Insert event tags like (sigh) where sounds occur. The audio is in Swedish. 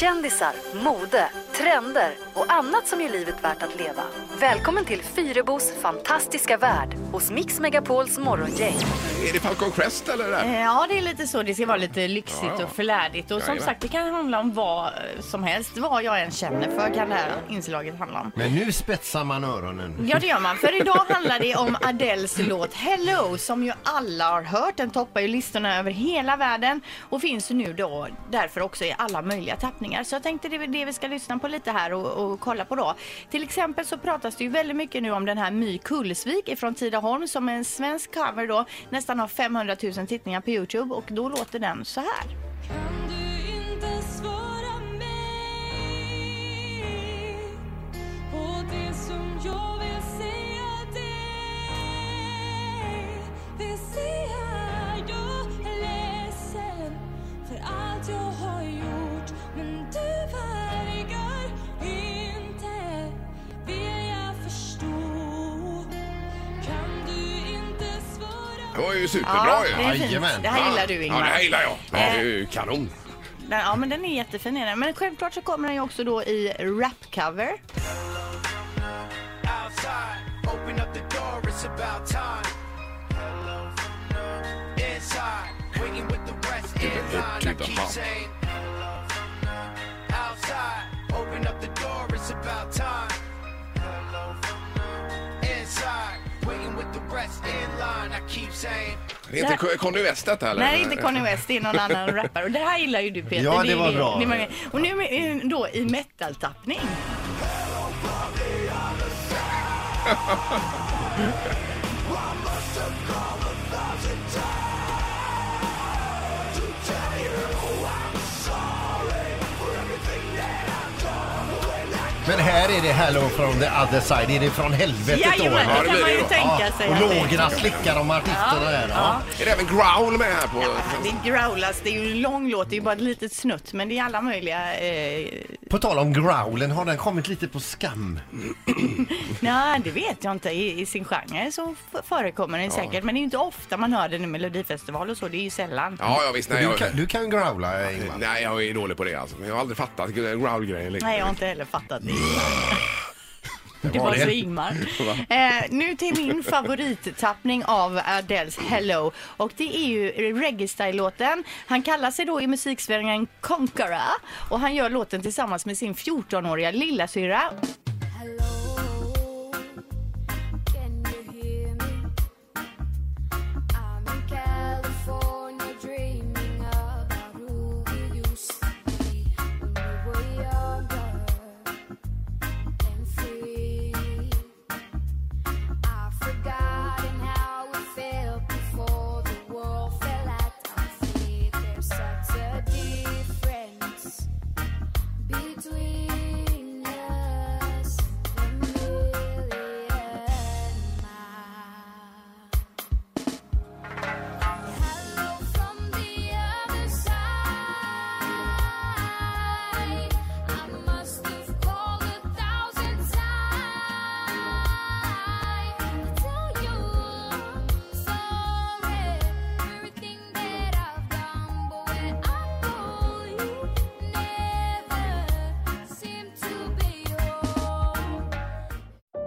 Kändisar, mode, trender och annat som gör livet värt att leva. Välkommen till Fyrebos fantastiska värld hos Mix Megapols morgongäng. Är det Falcon Crest eller? Det? Eh, Ja, det är lite så. Det ska vara lite lyxigt Ja, ja. och förlärdigt. Och som Jajamän. sagt, det kan handla om vad som helst. Vad jag än känner för kan det här inslaget handla om. Men nu spetsar man öronen. Ja, det gör man. För idag handlar det om Adeles låt Hello som ju alla har hört. Den toppar ju listorna över hela världen och finns nu då därför också i alla möjliga tappningar. Så jag tänkte det är det vi ska lyssna på lite här och, och kolla på då. Till exempel så pratas det ju väldigt mycket nu om den här My Kullsvik ifrån Tidaholm som är en svensk cover då. Nästan har 500 000 tittningar på Youtube och då låter den så här. Kan Det var ju superbra ju. det är fint. Jajamän. Det här gillar du Ja, Ingmar. det här gillar jag. Ja, det är ju kanon. Den, ja, men den är jättefin. är den. Men självklart så kommer den ju också då i rap-cover. outside. Open up the door, it's about time. Hello from the inside. Waiting with the rest in hood line. to I the keep hop. saying, hello from the outside. Open up the door, it's about time. Det är inte Conny West detta eller? Nej, inte Kanye West, det är någon annan rappare. Och det här gillar ju du Peter. Ja, det är var bra. det är många- och nu är- då i metal-tappning. (laughs) Men här är det Hello from the other side. Är det från helvetet då? Jajamän, Ja, det kan man det ju då. tänka sig. Och att det är. lågorna slickar de artisterna där. Ja. Är det även growl med här på? Det growlas, det är ju en lång låt, det är ju bara ett litet snutt men det är alla möjliga... Eh, På tal om growlen, har den kommit lite på skam? (clears throat) nej, det vet jag inte. I, I sin genre så f- förekommer den säkert men det är ju inte ofta man hör den i Melodifestival och så, det är ju sällan. Ja, ja visst. Nej, Du jag, kan, du kan ju growla Ingmar. nej, jag är dålig på det alltså. Men Jag har aldrig fattat growl-grejen. liksom. Nej, jag har inte heller fattat det. Det var var det. så Ingmar. (laughs) Eh, nu till min favorittappning av Adeles Hello. Och det är ju reggae-style-låten. Han kallar sig då i musiksvängen Conqueror. Och han gör låten tillsammans med sin 14-åriga lillasyrra.